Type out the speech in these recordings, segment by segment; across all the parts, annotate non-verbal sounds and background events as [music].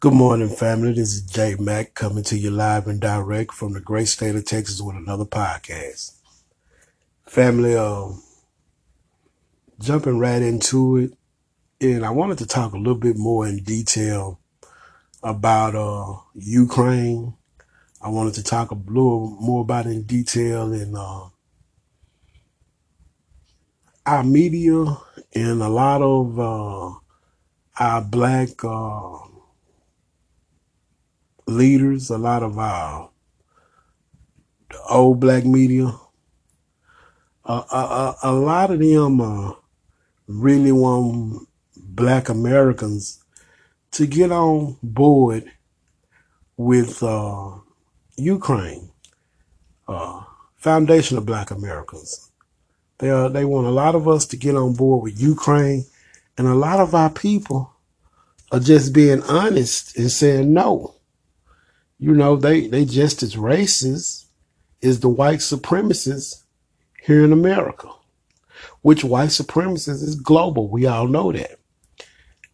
Good morning, family. This is Jay Mack coming to you live and direct from the great state of Texas with another podcast. Family, uh, jumping right into it, and I wanted to talk a little bit more in detail about uh, Ukraine. I wanted to talk a little more about it in detail in uh, our media and a lot of uh, our black uh, leaders, a lot of our old black media. Uh, a, a, a lot of them uh, really want black Americans to get on board with uh, Ukraine, uh, Foundation of Black Americans. They, uh, they want a lot of us to get on board with Ukraine, and a lot of our people are just being honest and saying no. You know, they, they just as racist as the white supremacists here in America, which white supremacists is global. We all know that.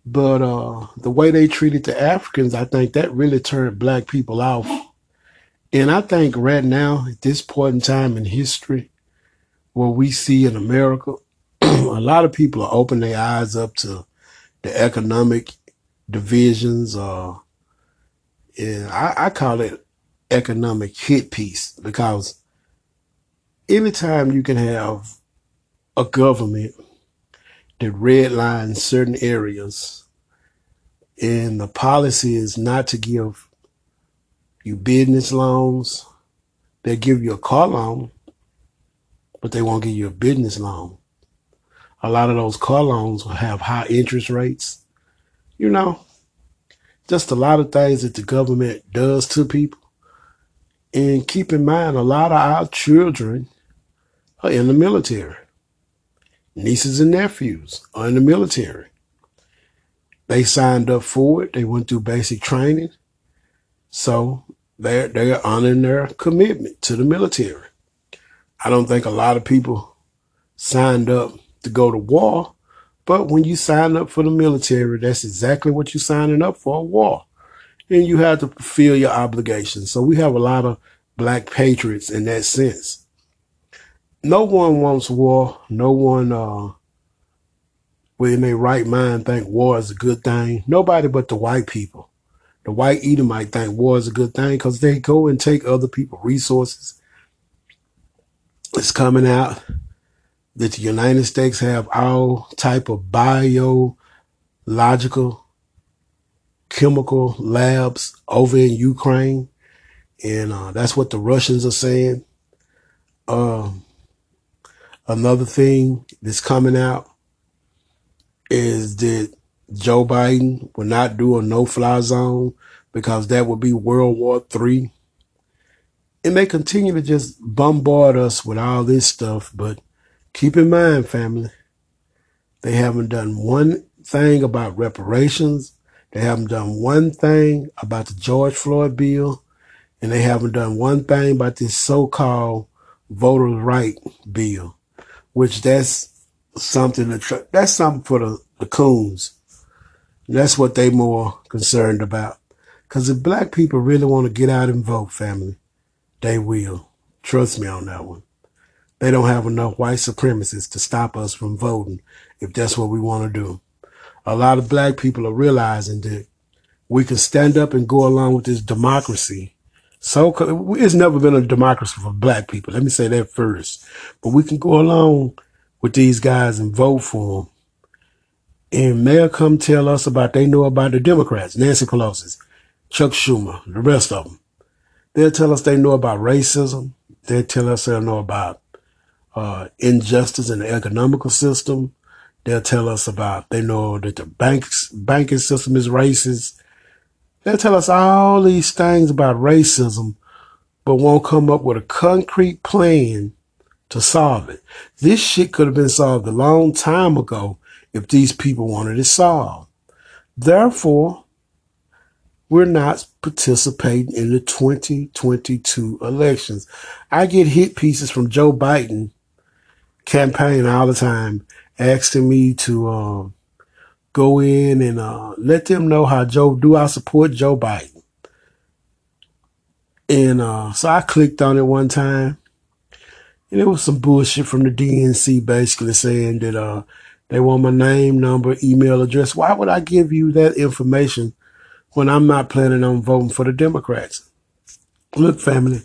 But uh, the way they treated the Africans, I think that really turned black people off. And I think right now, at this point in time in history, what we see in America, [clears throat] a lot of people are opening their eyes up to the economic divisions. Uh, and I, I call it economic hit piece because anytime you can have a government that redlines certain areas and the policy is not to give you business loans, they give you a car loan, but they won't give you a business loan. A lot of those car loans will have high interest rates. You know, just a lot of things that the government does to people. And keep in mind, a lot of our children are in the military. Nieces and nephews are in the military. They signed up for it. They went through basic training. So they're, they're honoring their commitment to the military. I don't think a lot of people signed up to go to war, but when you sign up for the military, that's exactly what you're signing up for, a war. And you have to fulfill your obligations. So we have a lot of black patriots in that sense no one wants war. No one, uh, in their right mind think war is a good thing. Nobody but the white people. The white Edomite think war is a good thing because they go and take other people's resources. It's coming out that the United States have all type of biological chemical labs over in Ukraine. And uh, that's what the Russians are saying. Um, Another thing that's coming out is that Joe Biden will not do a no-fly zone because that would be World War III. And they continue to just bombard us with all this stuff. But keep in mind, family, they haven't done one thing about reparations. They haven't done one thing about the George Floyd bill. And they haven't done one thing about this so-called voter right bill which that's something that's something for the, the coons. That's what they more concerned about. Cause if black people really want to get out and vote, family, they will. Trust me on that one. They don't have enough white supremacists to stop us from voting if that's what we want to do. A lot of black people are realizing that we can stand up and go along with this democracy so it's never been a democracy for black people. Let me say that first. But we can go along with these guys and vote for them. And they'll come tell us about they know about the Democrats, Nancy Pelosi, Chuck Schumer, the rest of them. They'll tell us they know about racism. They'll tell us they know about uh, injustice in the economical system. They'll tell us about they know that the banks banking system is racist. They'll tell us all these things about racism, but won't come up with a concrete plan to solve it. This shit could have been solved a long time ago if these people wanted it solved. Therefore, we're not participating in the 2022 elections. I get hit pieces from Joe Biden campaign all the time asking me to um, go in and uh, let them know how Joe do I support Joe Biden. And uh, so I clicked on it one time, and it was some bullshit from the DNC basically saying that uh, they want my name, number, email address. Why would I give you that information when I'm not planning on voting for the Democrats? Look, family,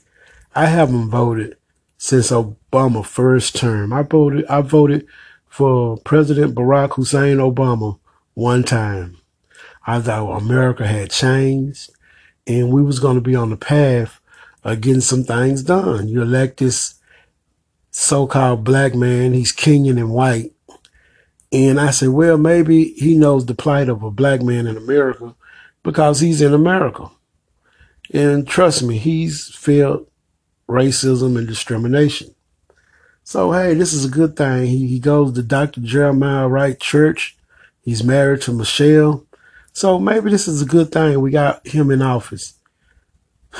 I haven't voted since Obama first term. I voted I voted for President Barack Hussein Obama one time. I thought America had changed and we was going to be on the path of getting some things done. You elect this so-called black man, he's Kenyan and white. And I said, well, maybe he knows the plight of a black man in America because he's in America. And trust me, he's felt racism and discrimination. So, hey, this is a good thing. He, he goes to Dr. Jeremiah Wright Church. He's married to Michelle. So maybe this is a good thing. We got him in office. [sighs]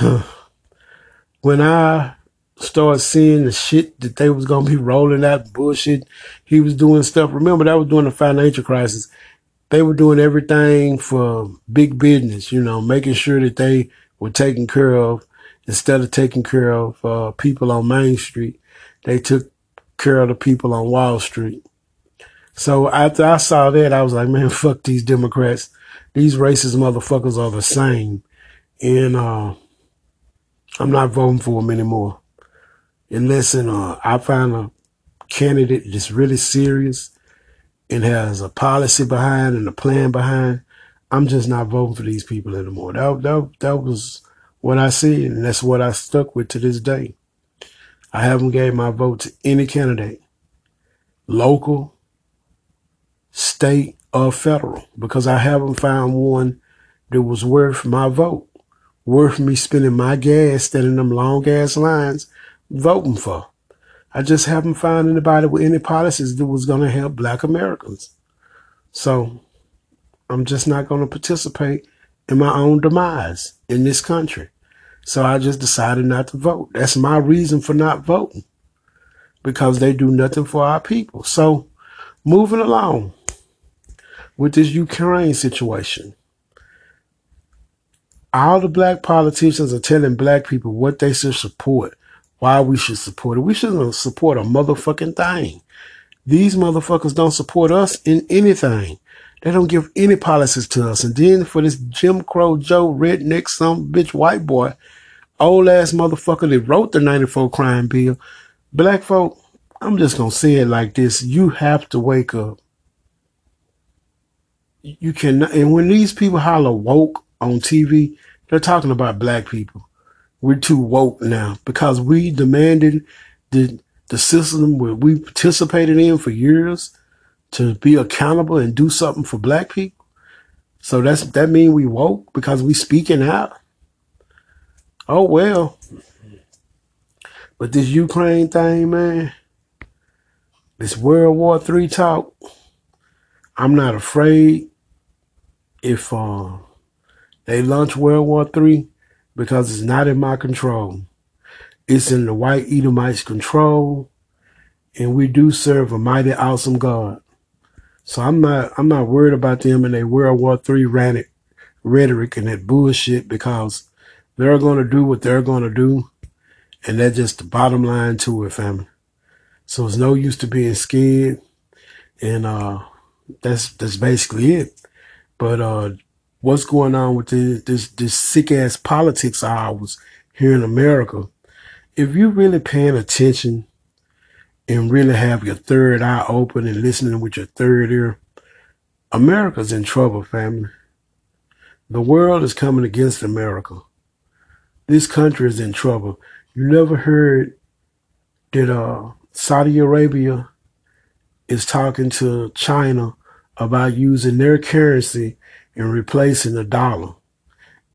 when I started seeing the shit that they was going to be rolling out bullshit, he was doing stuff. Remember, that was during the financial crisis. They were doing everything for big business, you know, making sure that they were taken care of instead of taking care of uh, people on Main Street. They took care of the people on Wall Street. So after I saw that, I was like, man, [laughs] fuck these Democrats. These racist motherfuckers are the same. And uh, I'm not voting for them anymore. Unless uh, I find a candidate that's really serious and has a policy behind and a plan behind, I'm just not voting for these people anymore. That, that, that was what I see, and that's what I stuck with to this day. I haven't gave my vote to any candidate, local, state, or federal, because I haven't found one that was worth my vote, worth me spending my gas, standing them long gas lines, voting for. I just haven't found anybody with any policies that was going to help black Americans. So I'm just not going to participate in my own demise in this country. So I just decided not to vote. That's my reason for not voting because they do nothing for our people. So moving along with this Ukraine situation, all the black politicians are telling black people what they should support, why we should support it. We shouldn't support a motherfucking thing. These motherfuckers don't support us in anything. They don't give any policies to us. And then for this Jim Crow Joe redneck some bitch white boy, old ass motherfucker that wrote the 94 crime bill, black folk, I'm just gonna say it like this. You have to wake up. You cannot and when these people holler woke on TV, they're talking about black people. We're too woke now because we demanded the the system where we participated in for years to be accountable and do something for black people. So that's that mean we woke because we speaking out. Oh well. But this Ukraine thing, man, this World War Three talk, I'm not afraid if uh, they launch World War Three because it's not in my control. It's in the white Edomites' control, and we do serve a mighty awesome God. So I'm not I'm not worried about them and their World War Three rhetoric and that bullshit because they're gonna do what they're gonna do, and that's just the bottom line to it, family. So it's no use to being scared, and uh, that's that's basically it. But uh, what's going on with this this, this sick ass politics of ours here in America? If you're really paying attention and really have your third eye open and listening with your third ear, America's in trouble, family. The world is coming against America. This country is in trouble. You never heard that uh, Saudi Arabia is talking to China about using their currency and replacing the dollar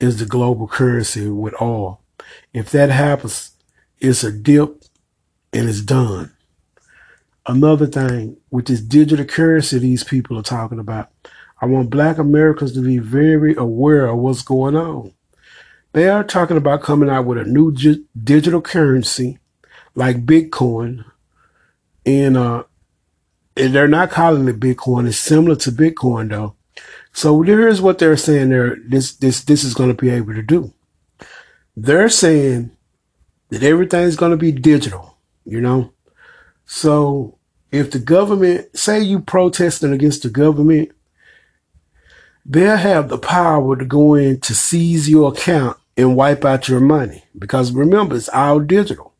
is the global currency with oil. If that happens, it's a dip and it's done. Another thing with this digital currency these people are talking about, I want black Americans to be very aware of what's going on. They are talking about coming out with a new digital currency like Bitcoin. And, uh, and they're not calling it Bitcoin. It's similar to Bitcoin though. So here's what they're saying there this this this is going to be able to do. They're saying that everything's going to be digital, you know? So if the government say you protesting against the government, they'll have the power to go in to seize your account and wipe out your money. Because remember, it's all digital.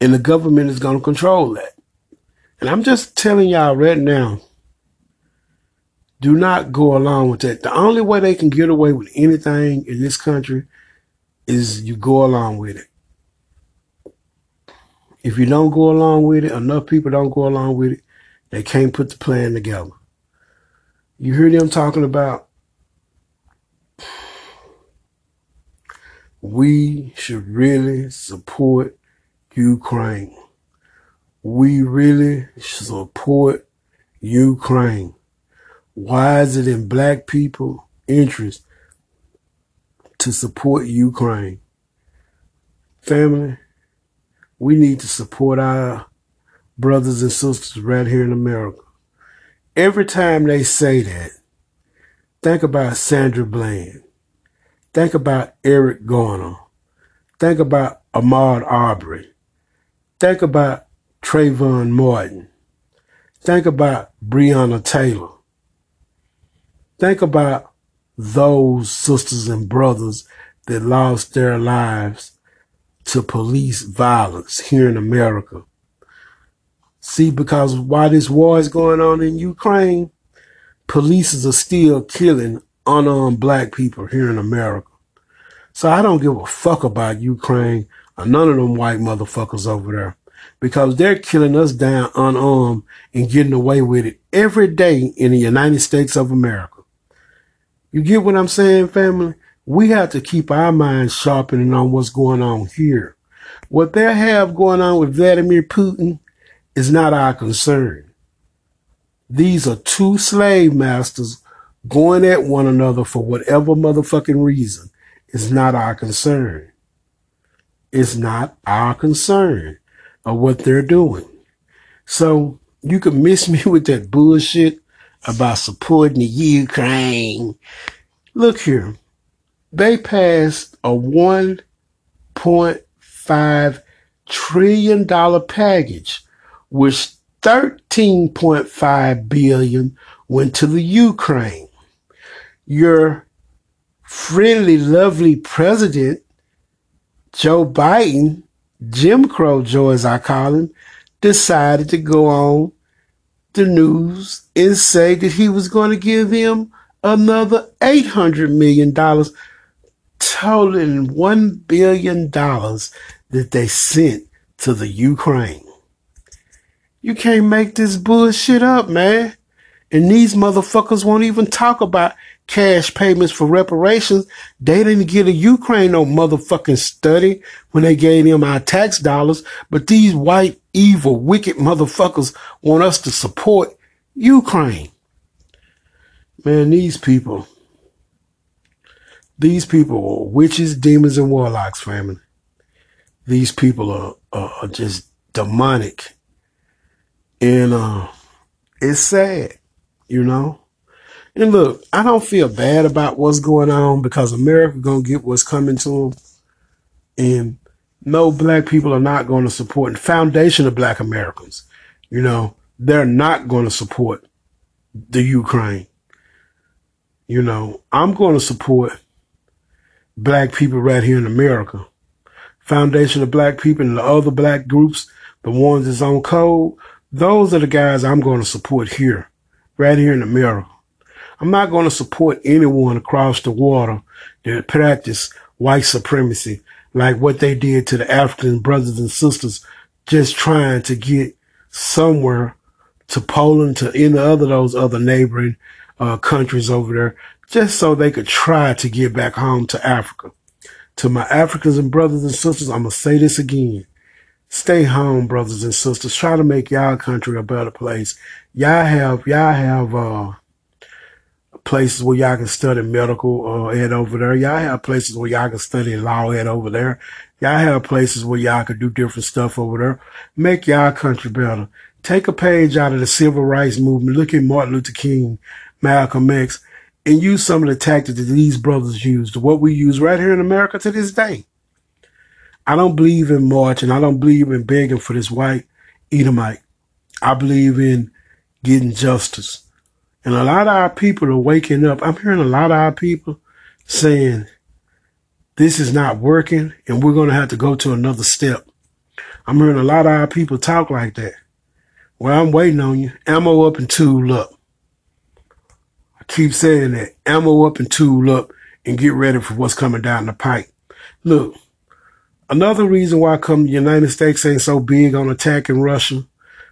And the government is going to control that. And I'm just telling y'all right now, do not go along with that. The only way they can get away with anything in this country is you go along with it. If you don't go along with it, enough people don't go along with it, they can't put the plan together. You hear them talking about we should really support Ukraine. We really support Ukraine. Why is it in black people interest to support Ukraine? Family, we need to support our brothers and sisters right here in America. Every time they say that, think about Sandra Bland. Think about Eric Garner. Think about Ahmaud Arbery. Think about Trayvon Martin. Think about Breonna Taylor. Think about those sisters and brothers that lost their lives to police violence here in America. See, because while this war is going on in Ukraine, police are still killing unarmed black people here in America. So I don't give a fuck about Ukraine or none of them white motherfuckers over there because they're killing us down unarmed and getting away with it every day in the United States of America. You get what I'm saying, family? We have to keep our minds sharpening on what's going on here. What they have going on with Vladimir Putin is not our concern. These are two slave masters going at one another for whatever motherfucking reason. It's not our concern. It's not our concern of what they're doing. So you can miss [laughs] me with that bullshit about supporting the Ukraine. Look here. They passed a $1.5 trillion package, which 13.5 billion went to the Ukraine. Your friendly, lovely president, Joe Biden, Jim Crow Joe as I call him, decided to go on the news and say that he was going to give him another $800 million, totaling $1 billion that they sent to the Ukraine. You can't make this bullshit up, man. And these motherfuckers won't even talk about cash payments for reparations. They didn't get a Ukraine no motherfucking study when they gave them our tax dollars. But these white, evil, wicked motherfuckers want us to support Ukraine. Man, these people, these people are witches, demons, and warlocks, family. These people are, are, just demonic. And uh, it's sad, you know? And look, I don't feel bad about what's going on because America gonna get what's coming to them. And no black people are not going to support the foundation of black Americans. You know, they're not going to support the Ukraine. You know, I'm going to support black people right here in America. Foundation of Black People and the other black groups, the ones that's on code, those are the guys I'm going to support here, right here in America. I'm not going to support anyone across the water that practice white supremacy like what they did to the African brothers and sisters just trying to get somewhere to Poland, to any other those other neighboring uh, countries over there, just so they could try to get back home to Africa. To my Africans and brothers and sisters, I'm going to say this again. Stay home, brothers and sisters. Try to make y'all country a better place. Y'all have, y'all have, uh, places where y'all can study medical uh, ed over there. Y'all have places where y'all can study law ed over there. Y'all have places where y'all can do different stuff over there. Make y'all country better. Take a page out of the civil rights movement. Look at Martin Luther King, Malcolm X, and use some of the tactics that these brothers used, what we use right here in America to this day. I don't believe in marching. I don't believe in begging for this white Edomite. I believe in getting justice. And a lot of our people are waking up. I'm hearing a lot of our people saying, this is not working and we're going to have to go to another step. I'm hearing a lot of our people talk like that. Well, I'm waiting on you. Ammo up and tool up. Keep saying that. Ammo up and tool up and get ready for what's coming down the pipe. Look, another reason why come the United States ain't so big on attacking Russia,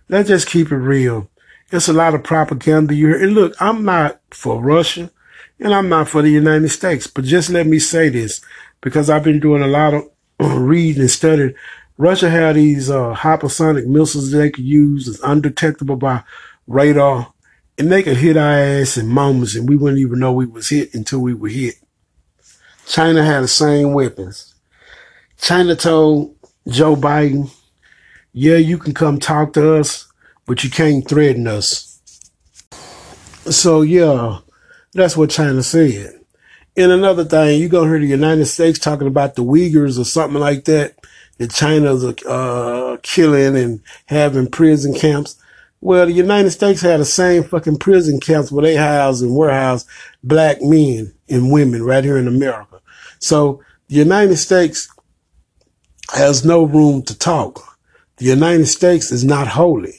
let's just keep it real. It's a lot of propaganda you hear. And look, I'm not for Russia and I'm not for the United States, but just let me say this because I've been doing a lot of [clears throat] reading and studying. Russia had these uh, hypersonic missiles they could use that's undetectable by radar, and they could hit our ass in moments, and we wouldn't even know we was hit until we were hit. China had the same weapons. China told Joe Biden, yeah, you can come talk to us, but you can't threaten us. So, yeah, that's what China said. And another thing, you're going to hear the United States talking about the Uyghurs or something like that, that China's uh, killing and having prison camps. Well, the United States had the same fucking prison camps where they house and warehouse black men and women right here in America. So the United States has no room to talk. The United States is not holy.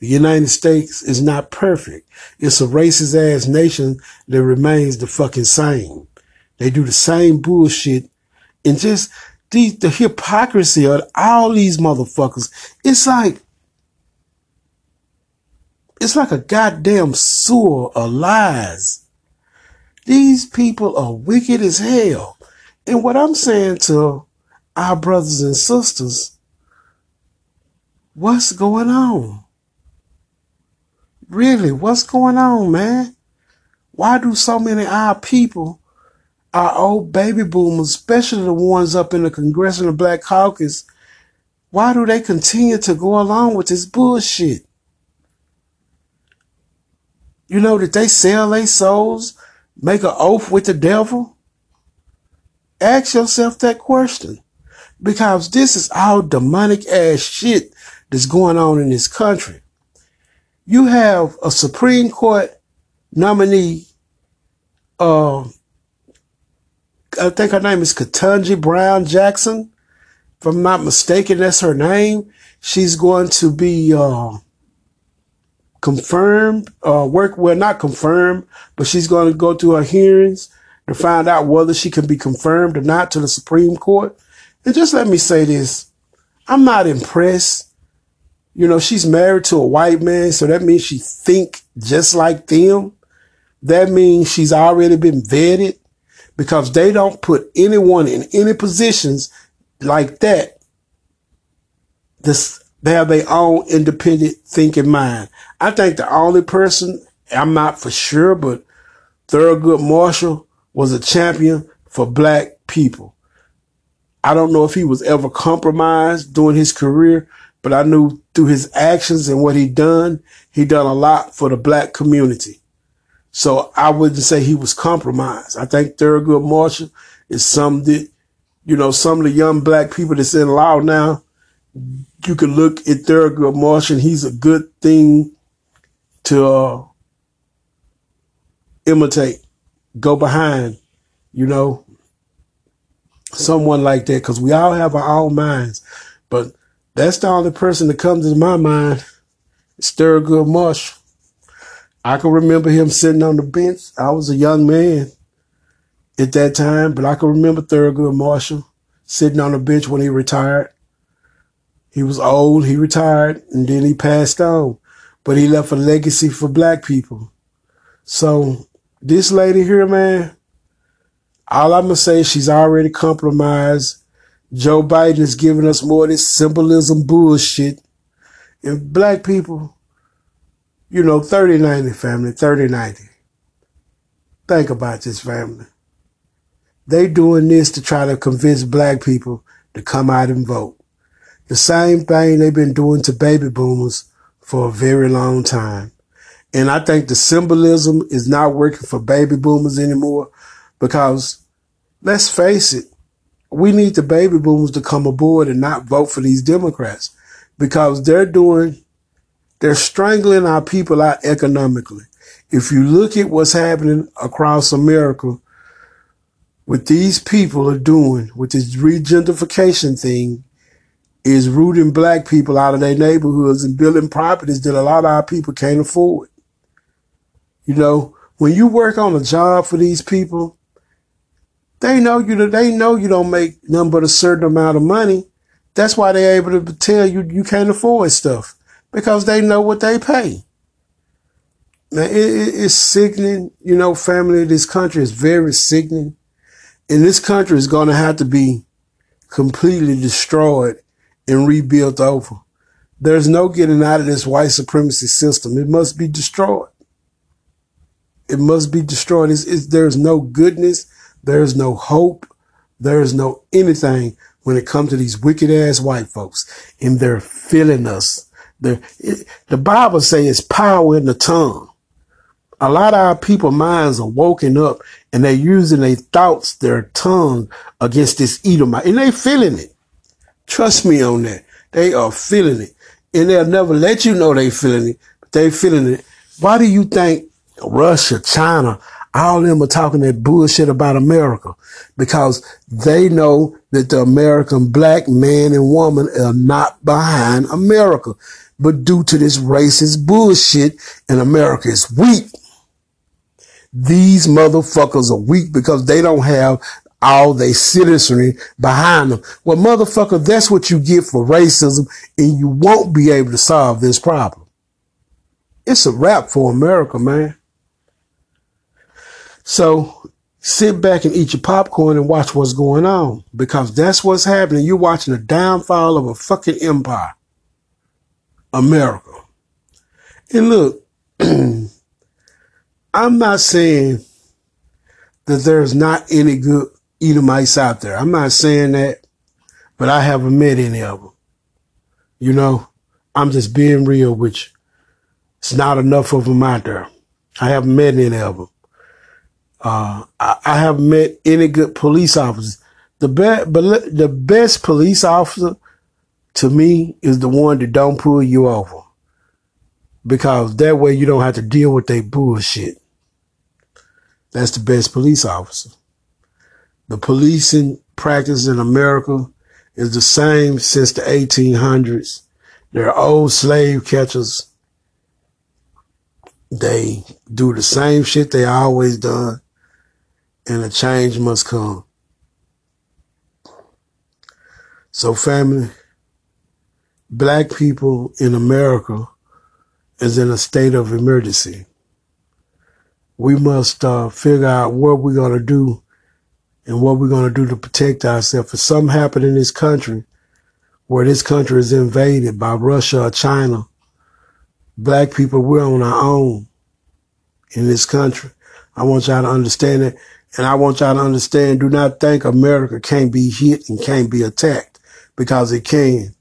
The United States is not perfect. It's a racist ass nation that remains the fucking same. They do the same bullshit and just the, the hypocrisy of all these motherfuckers. It's like, it's like a goddamn sewer of lies. These people are wicked as hell. And what I'm saying to our brothers and sisters, what's going on? Really, what's going on, man? Why do so many of our people our old baby boomers, especially the ones up in the Congressional Black Caucus, why do they continue to go along with this bullshit? You know, that they sell their souls, make an oath with the devil? Ask yourself that question. Because this is all demonic ass shit that's going on in this country. You have a Supreme Court nominee, uh, I think her name is Ketanji Brown Jackson. If I'm not mistaken, that's her name. She's going to be uh, confirmed, uh, work, well, not confirmed, but she's going to go through her hearings to find out whether she can be confirmed or not to the Supreme Court. And just let me say this. I'm not impressed. You know, she's married to a white man, so that means she think just like them. That means she's already been vetted because they don't put anyone in any positions like that. This, they have their own independent thinking mind. I think the only person, I'm not for sure, but Thurgood Marshall was a champion for black people. I don't know if he was ever compromised during his career, but I knew through his actions and what he done, he done a lot for the black community. So I wouldn't say he was compromised. I think Thurgood Marshall is some that, you know, some of the young black people that's in law now, you can look at Thurgood Marshall he's a good thing to uh, imitate, go behind, you know, someone like that. Cause we all have our own minds, but that's the only person that comes to my mind. It's Thurgood Marshall. I can remember him sitting on the bench. I was a young man at that time, but I can remember Thurgood Marshall sitting on the bench when he retired. He was old, he retired, and then he passed on. But he left a legacy for black people. So this lady here, man, all I'm gonna say is she's already compromised. Joe Biden is giving us more of this symbolism bullshit. And black people, you know, 3090 family, 3090. Think about this family. They doing this to try to convince black people to come out and vote. The same thing they've been doing to baby boomers for a very long time. And I think the symbolism is not working for baby boomers anymore because let's face it, we need the baby boomers to come aboard and not vote for these Democrats because they're doing, they're strangling our people out economically. If you look at what's happening across America, what these people are doing with this regentrification thing is rooting black people out of their neighborhoods and building properties that a lot of our people can't afford. You know, when you work on a job for these people, they know you they know you don't make nothing but a certain amount of money. That's why they're able to tell you you can't afford stuff because they know what they pay. Now, it, it, it's sickening. You know, family, this country is very sickening. And this country is going to have to be completely destroyed and rebuilt over. There's no getting out of this white supremacy system. It must be destroyed. It must be destroyed. It's, it's, there's no goodness. There's no hope. There's no anything when it comes to these wicked ass white folks. And they're filling us. They're, it, the Bible says it's power in the tongue. A lot of our people minds are woken up and they're using their thoughts, their tongue against this Edomite and they feeling it. Trust me on that. They are feeling it and they'll never let you know they feeling it, but they feeling it. Why do you think Russia, China, all of them are talking that bullshit about America? Because they know that the American black man and woman are not behind America. But due to this racist bullshit and America is weak, these motherfuckers are weak because they don't have all their citizenry behind them. Well, motherfucker, that's what you get for racism and you won't be able to solve this problem. It's a wrap for America, man. So sit back and eat your popcorn and watch what's going on because that's what's happening. You're watching the downfall of a fucking empire. America. And look, [clears throat] I'm not saying that there's not any good Edomites out there. I'm not saying that, but I haven't met any of them. You know, I'm just being real you. It's not enough of them out there. I haven't met any of them. Uh, I, I, haven't met any good police officers. The best, the best police officer to me is the one that don't pull you over because that way you don't have to deal with their bullshit. That's the best police officer. The policing practice in America is the same since the 1800s. They're old slave catchers. They do the same shit they always done, and a change must come. So, family, black people in America is in a state of emergency we must uh, figure out what we're going to do and what we're going to do to protect ourselves. If something happened in this country where this country is invaded by Russia or China, black people, we're on our own in this country. I want y'all to understand it. And I want y'all to understand, do not think America can't be hit and can't be attacked because it can.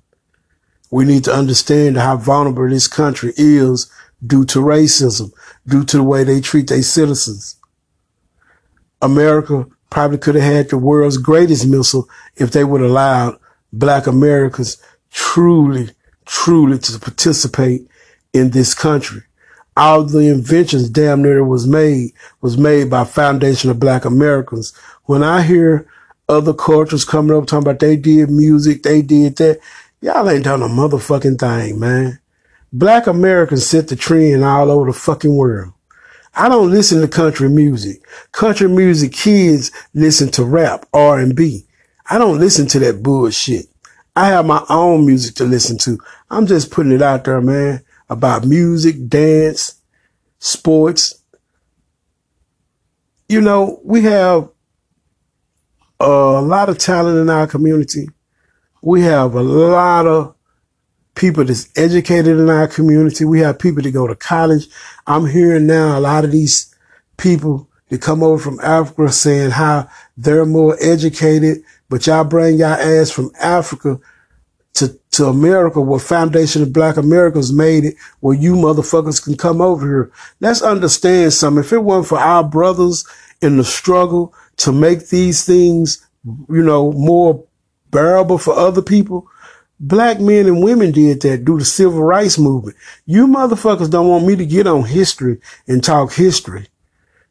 We need to understand how vulnerable this country is due to racism, due to the way they treat their citizens. America probably could have had the world's greatest missile if they would have allowed black Americans truly, truly to participate in this country. All the inventions damn near was made was made by foundation of black Americans. When I hear other cultures coming up talking about they did music, they did that, y'all ain't done a motherfucking thing, man. Black Americans set the trend all over the fucking world. I don't listen to country music. Country music kids listen to rap, R&B. I don't listen to that bullshit. I have my own music to listen to. I'm just putting it out there, man, about music, dance, sports. You know, we have a lot of talent in our community. We have a lot of people that's educated in our community. We have people that go to college. I'm hearing now a lot of these people that come over from Africa saying how they're more educated, but y'all bring y'all ass from Africa to, to America where Foundation of Black Americans made it where you motherfuckers can come over here. Let's understand something. If it weren't for our brothers in the struggle to make these things, you know, more bearable for other people, black men and women did that do the civil rights movement. You motherfuckers don't want me to get on history and talk history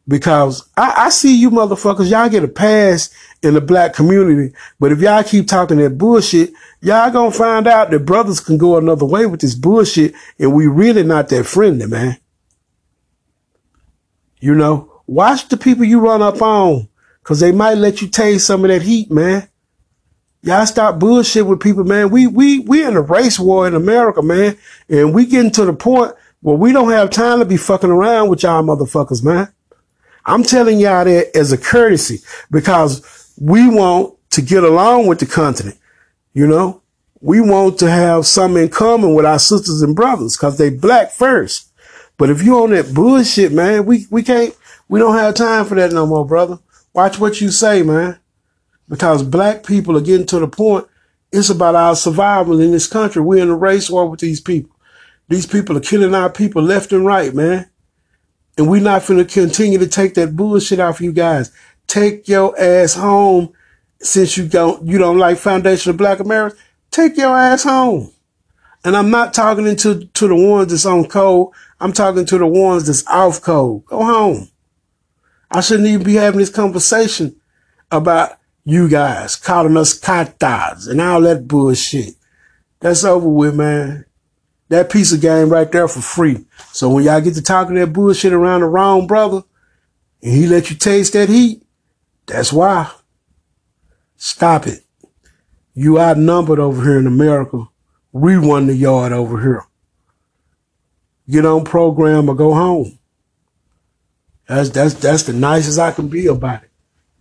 because I, I, see you motherfuckers, y'all get a pass in the black community. But if y'all keep talking that bullshit, y'all gonna find out that brothers can go another way with this bullshit and we really not that friendly, man. You know, watch the people you run up on cause they might let you taste some of that heat, man. Y'all stop bullshit with people, man. We, we, we in a race war in America, man. And we getting to the point where we don't have time to be fucking around with y'all motherfuckers, man. I'm telling y'all that as a courtesy because we want to get along with the continent. You know, we want to have something in common with our sisters and brothers because they black first. But if you on that bullshit, man, we, we can't, we don't have time for that no more, brother. Watch what you say, man. Because black people are getting to the point, it's about our survival in this country. We're in a race war with these people. These people are killing our people left and right, man. And we're not going to continue to take that bullshit off you guys. Take your ass home since you don't, you don't like Foundation of Black America. Take your ass home. And I'm not talking to, to the ones that's on code. I'm talking to the ones that's off code. Go home. I shouldn't even be having this conversation about you guys calling us katas and all that bullshit. That's over with, man that piece of game right there for free. So when y'all get to talking that bullshit around the wrong brother and he let you taste that heat, that's why. Stop it. You outnumbered over here in America. We won the yard over here. Get on program or go home. That's that's that's the nicest I can be about it.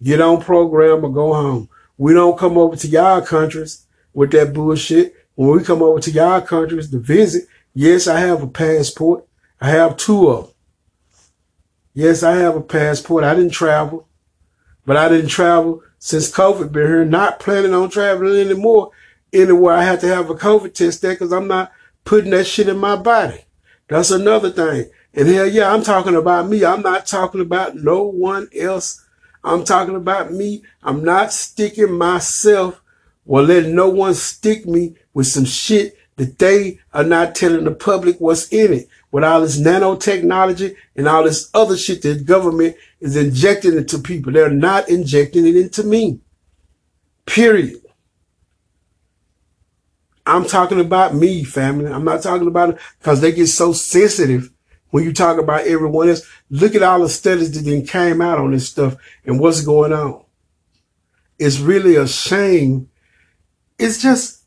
Get on program or go home. We don't come over to y'all countries with that bullshit when we come over to y'all countries to visit, yes, I have a passport. I have two of them. Yes, I have a passport. I didn't travel, but I didn't travel since COVID been here. Not planning on traveling anymore anywhere I have to have a COVID test there because I'm not putting that shit in my body. That's another thing. And hell yeah, I'm talking about me. I'm not talking about no one else. I'm talking about me. I'm not sticking myself or letting no one stick me with some shit that they are not telling the public what's in it. With all this nanotechnology and all this other shit that government is injecting into people. They're not injecting it into me. Period. I'm talking about me, family. I'm not talking about it because they get so sensitive when you talk about everyone else. Look at all the studies that then came out on this stuff and what's going on. It's really a shame it's just,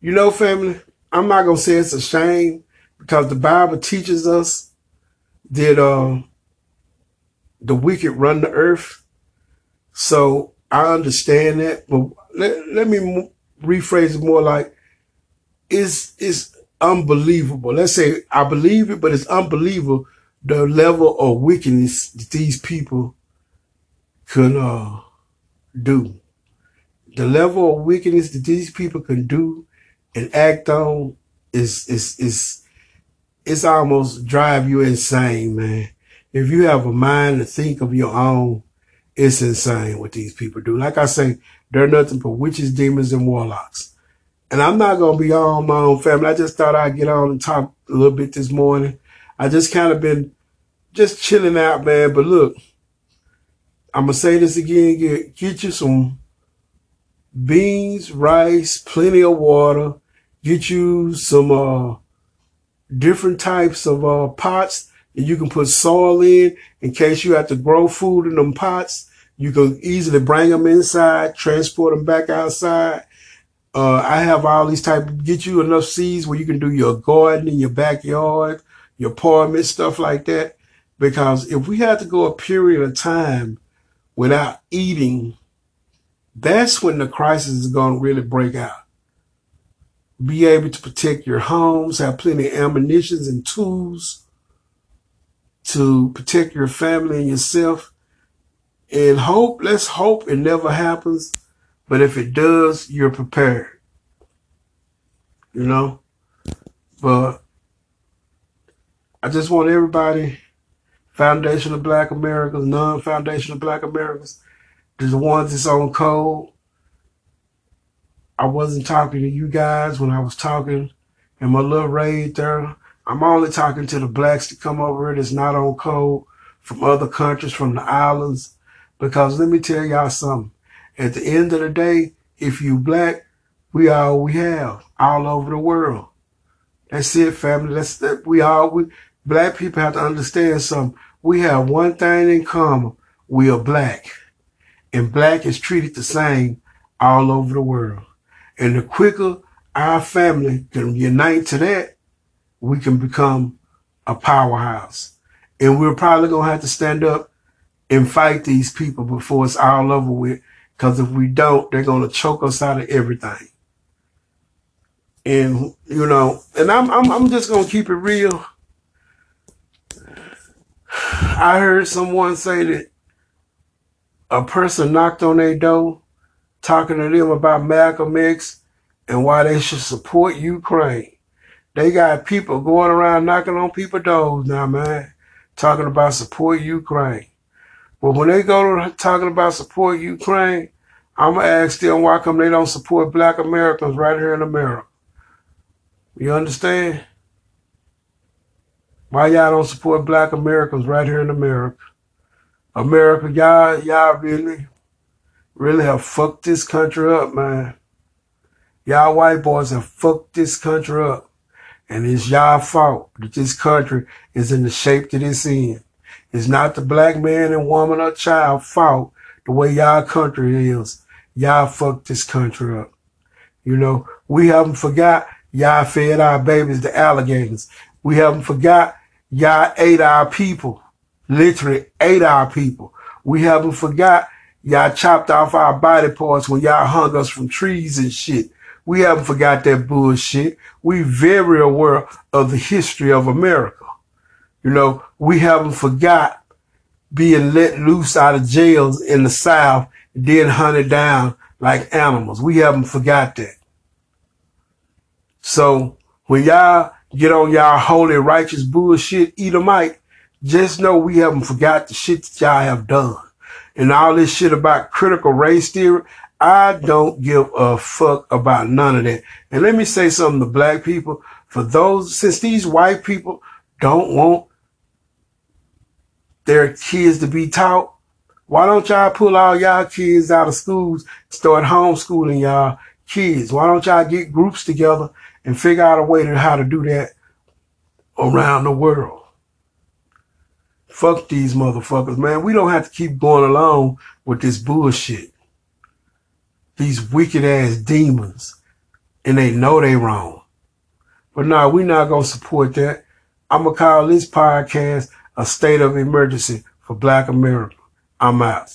you know, family, I'm not going to say it's a shame because the Bible teaches us that uh, the wicked run the earth. So I understand that, but let, let me rephrase it more like it's, it's unbelievable. Let's say I believe it, but it's unbelievable the level of wickedness that these people can uh, do the level of wickedness that these people can do and act on is is is it's almost drive you insane, man. If you have a mind to think of your own, it's insane what these people do. Like I say, they're nothing but witches, demons, and warlocks. And I'm not gonna be on my own family. I just thought I'd get on and talk a little bit this morning. I just kind of been just chilling out, man. But look, I'm gonna say this again: get get you some beans, rice, plenty of water. Get you some uh, different types of uh, pots that you can put soil in in case you have to grow food in them pots. You can easily bring them inside, transport them back outside. Uh, I have all these type, get you enough seeds where you can do your garden in your backyard, your apartment, stuff like that. Because if we had to go a period of time without eating that's when the crisis is going to really break out. Be able to protect your homes, have plenty of ammunition and tools to protect your family and yourself. And hope, let's hope it never happens. But if it does, you're prepared. you know. But I just want everybody, Foundation of Black Americans, non-Foundation of Black Americans, the ones that's on code. I wasn't talking to you guys when I was talking in my little raid there. I'm only talking to the blacks that come over here that's not on code from other countries, from the islands. Because let me tell y'all something. At the end of the day, if you black, we all we have all over the world. That's it, family. That's that we all we black people have to understand something. We have one thing in common. We are black. And black is treated the same all over the world. And the quicker our family can unite to that, we can become a powerhouse. And we're probably to have to stand up and fight these people before it's all over with. Because if we don't, they're going to choke us out of everything. And, you know, and I'm, I'm, I'm just going to keep it real. I heard someone say that a person knocked on their door talking to them about Malcolm X and why they should support Ukraine. They got people going around knocking on people's doors now, man, talking about support Ukraine. But when they go to talking about support Ukraine, I'm gonna ask them why come they don't support black Americans right here in America. You understand? Why y'all don't support black Americans right here in America? America, y'all, y'all really, really have fucked this country up, man. Y'all white boys have fucked this country up. And it's y'all fault that this country is in the shape that it's in. It's not the black man and woman or child fault the way y'all country is. Y'all fucked this country up. You know, we haven't forgot y'all fed our babies to alligators. We haven't forgot y'all ate our people. Literally ate our people. We haven't forgot y'all chopped off our body parts when y'all hung us from trees and shit. We haven't forgot that bullshit. We very aware of the history of America. You know, we haven't forgot being let loose out of jails in the South and then hunted down like animals. We haven't forgot that. So when y'all get on y'all holy righteous bullshit Edomite, just know we haven't forgot the shit that y'all have done. And all this shit about critical race theory, I don't give a fuck about none of that. And let me say something to black people. For those, since these white people don't want their kids to be taught, why don't y'all pull all y'all kids out of schools, start homeschooling y'all kids? Why don't y'all get groups together and figure out a way to how to do that around the world? Fuck these motherfuckers, man. We don't have to keep going along with this bullshit these wicked ass demons and they know they wrong. But no, we're not to support that. I'm going to call this podcast a state of emergency for black America. I'm out.